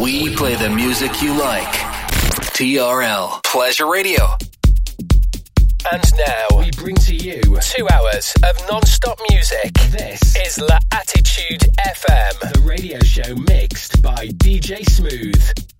We play the music you like. TRL Pleasure Radio. And now we bring to you two hours of non-stop music. This is La Attitude FM, the radio show mixed by DJ Smooth.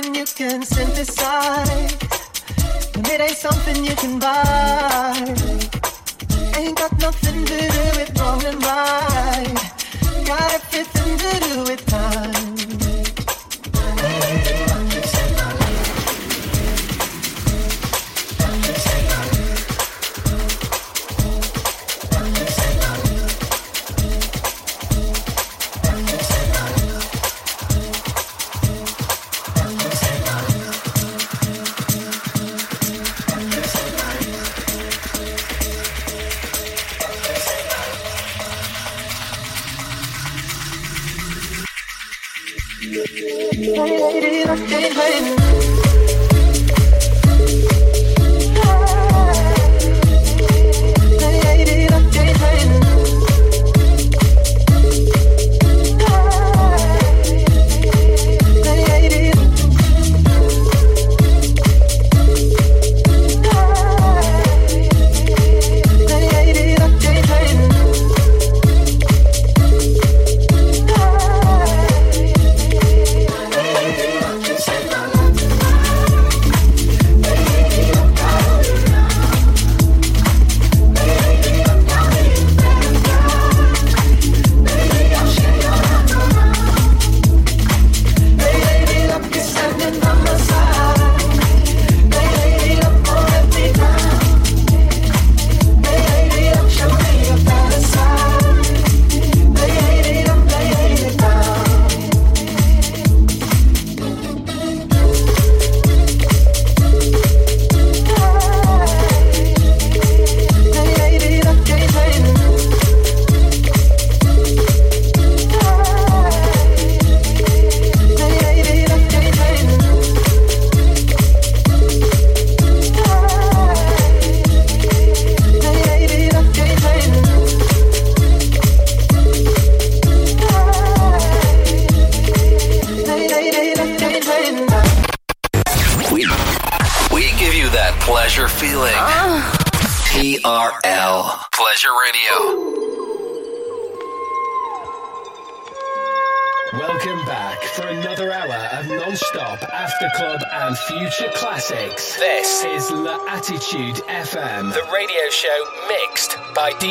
something you can synthesize, and it ain't something you can buy. Ain't got nothing to do with wrong and right. Got everything to do with time.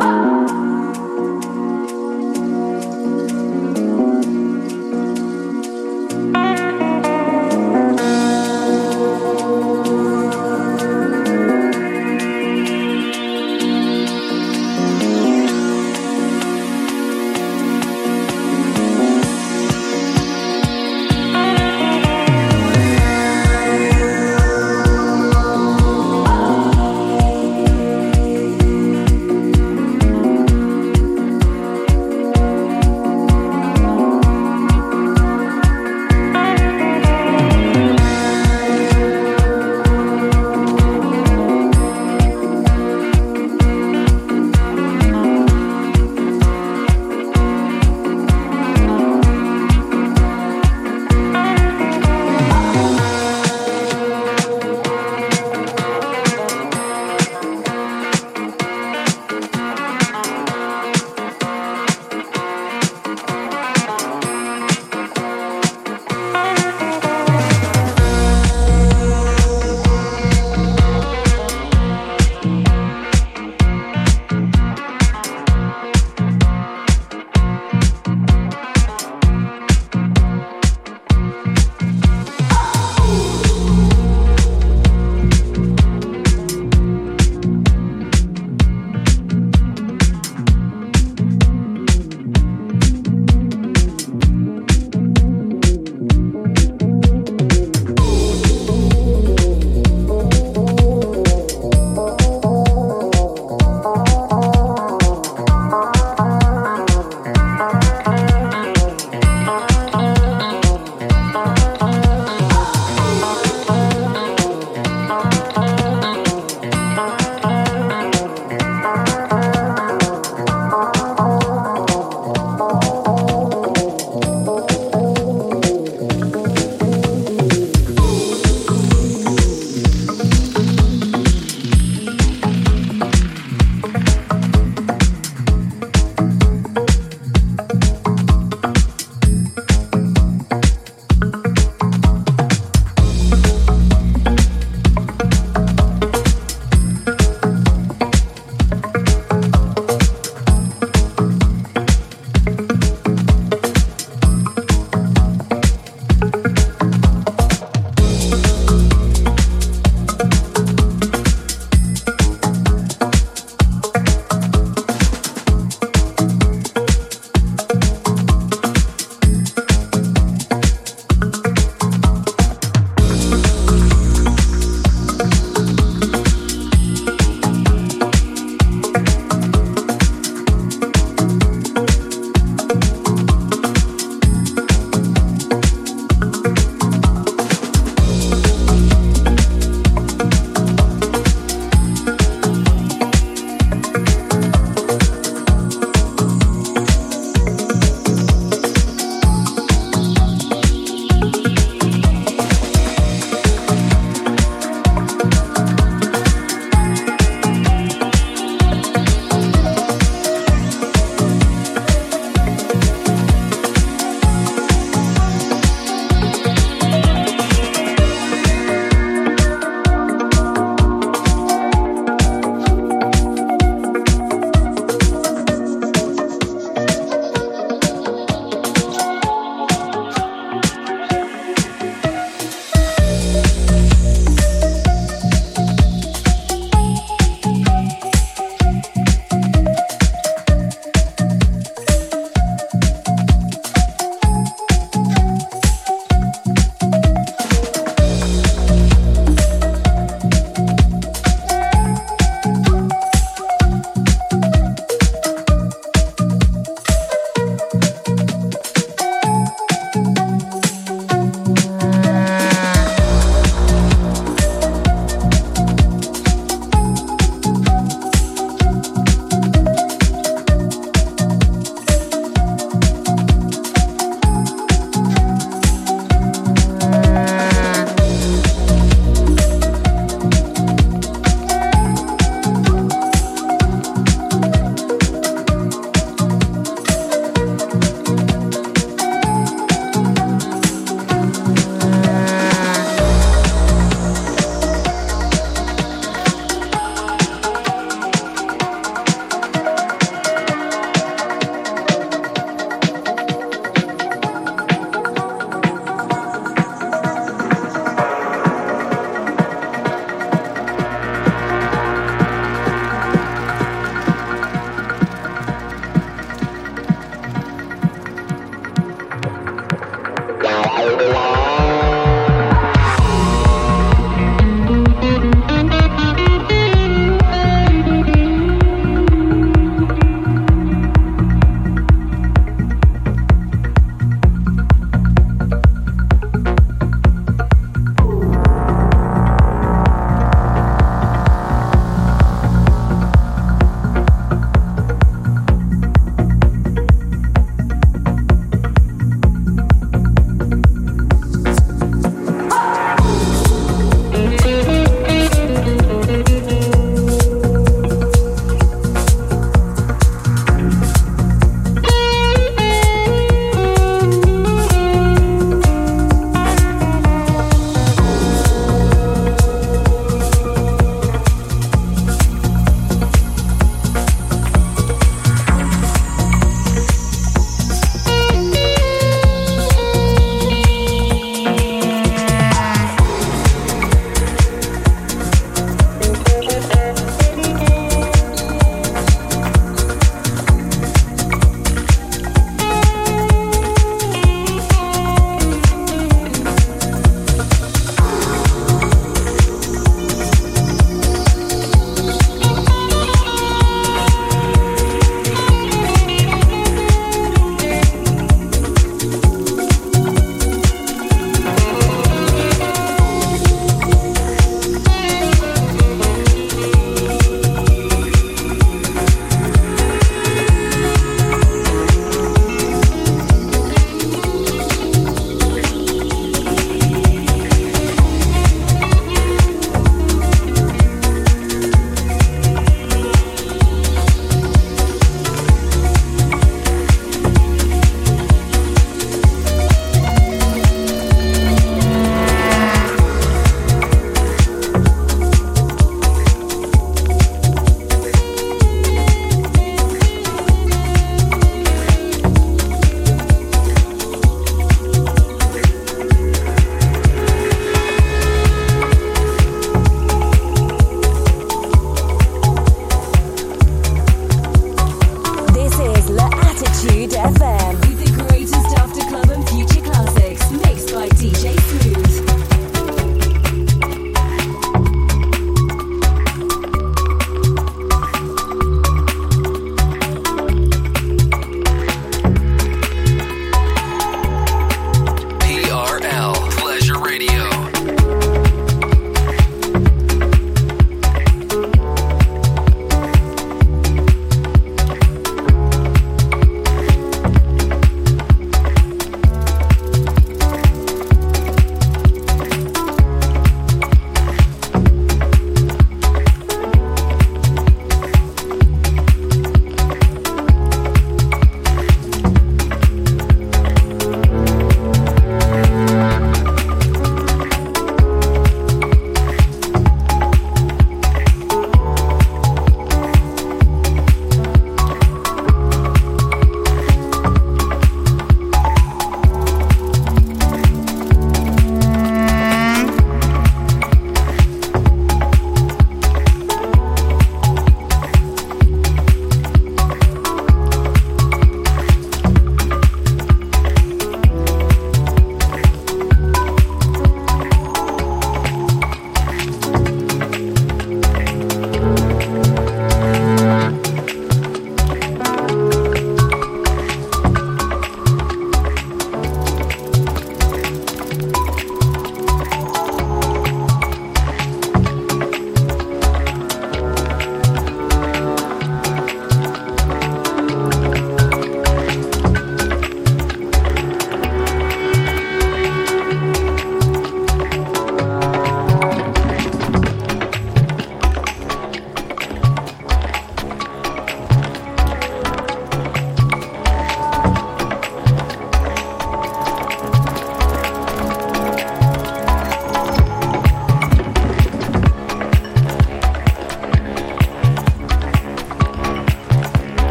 Oh.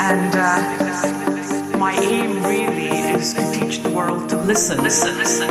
And uh, my aim really is to teach the world to listen, listen, listen.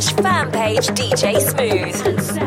Slash fan page DJ Smooth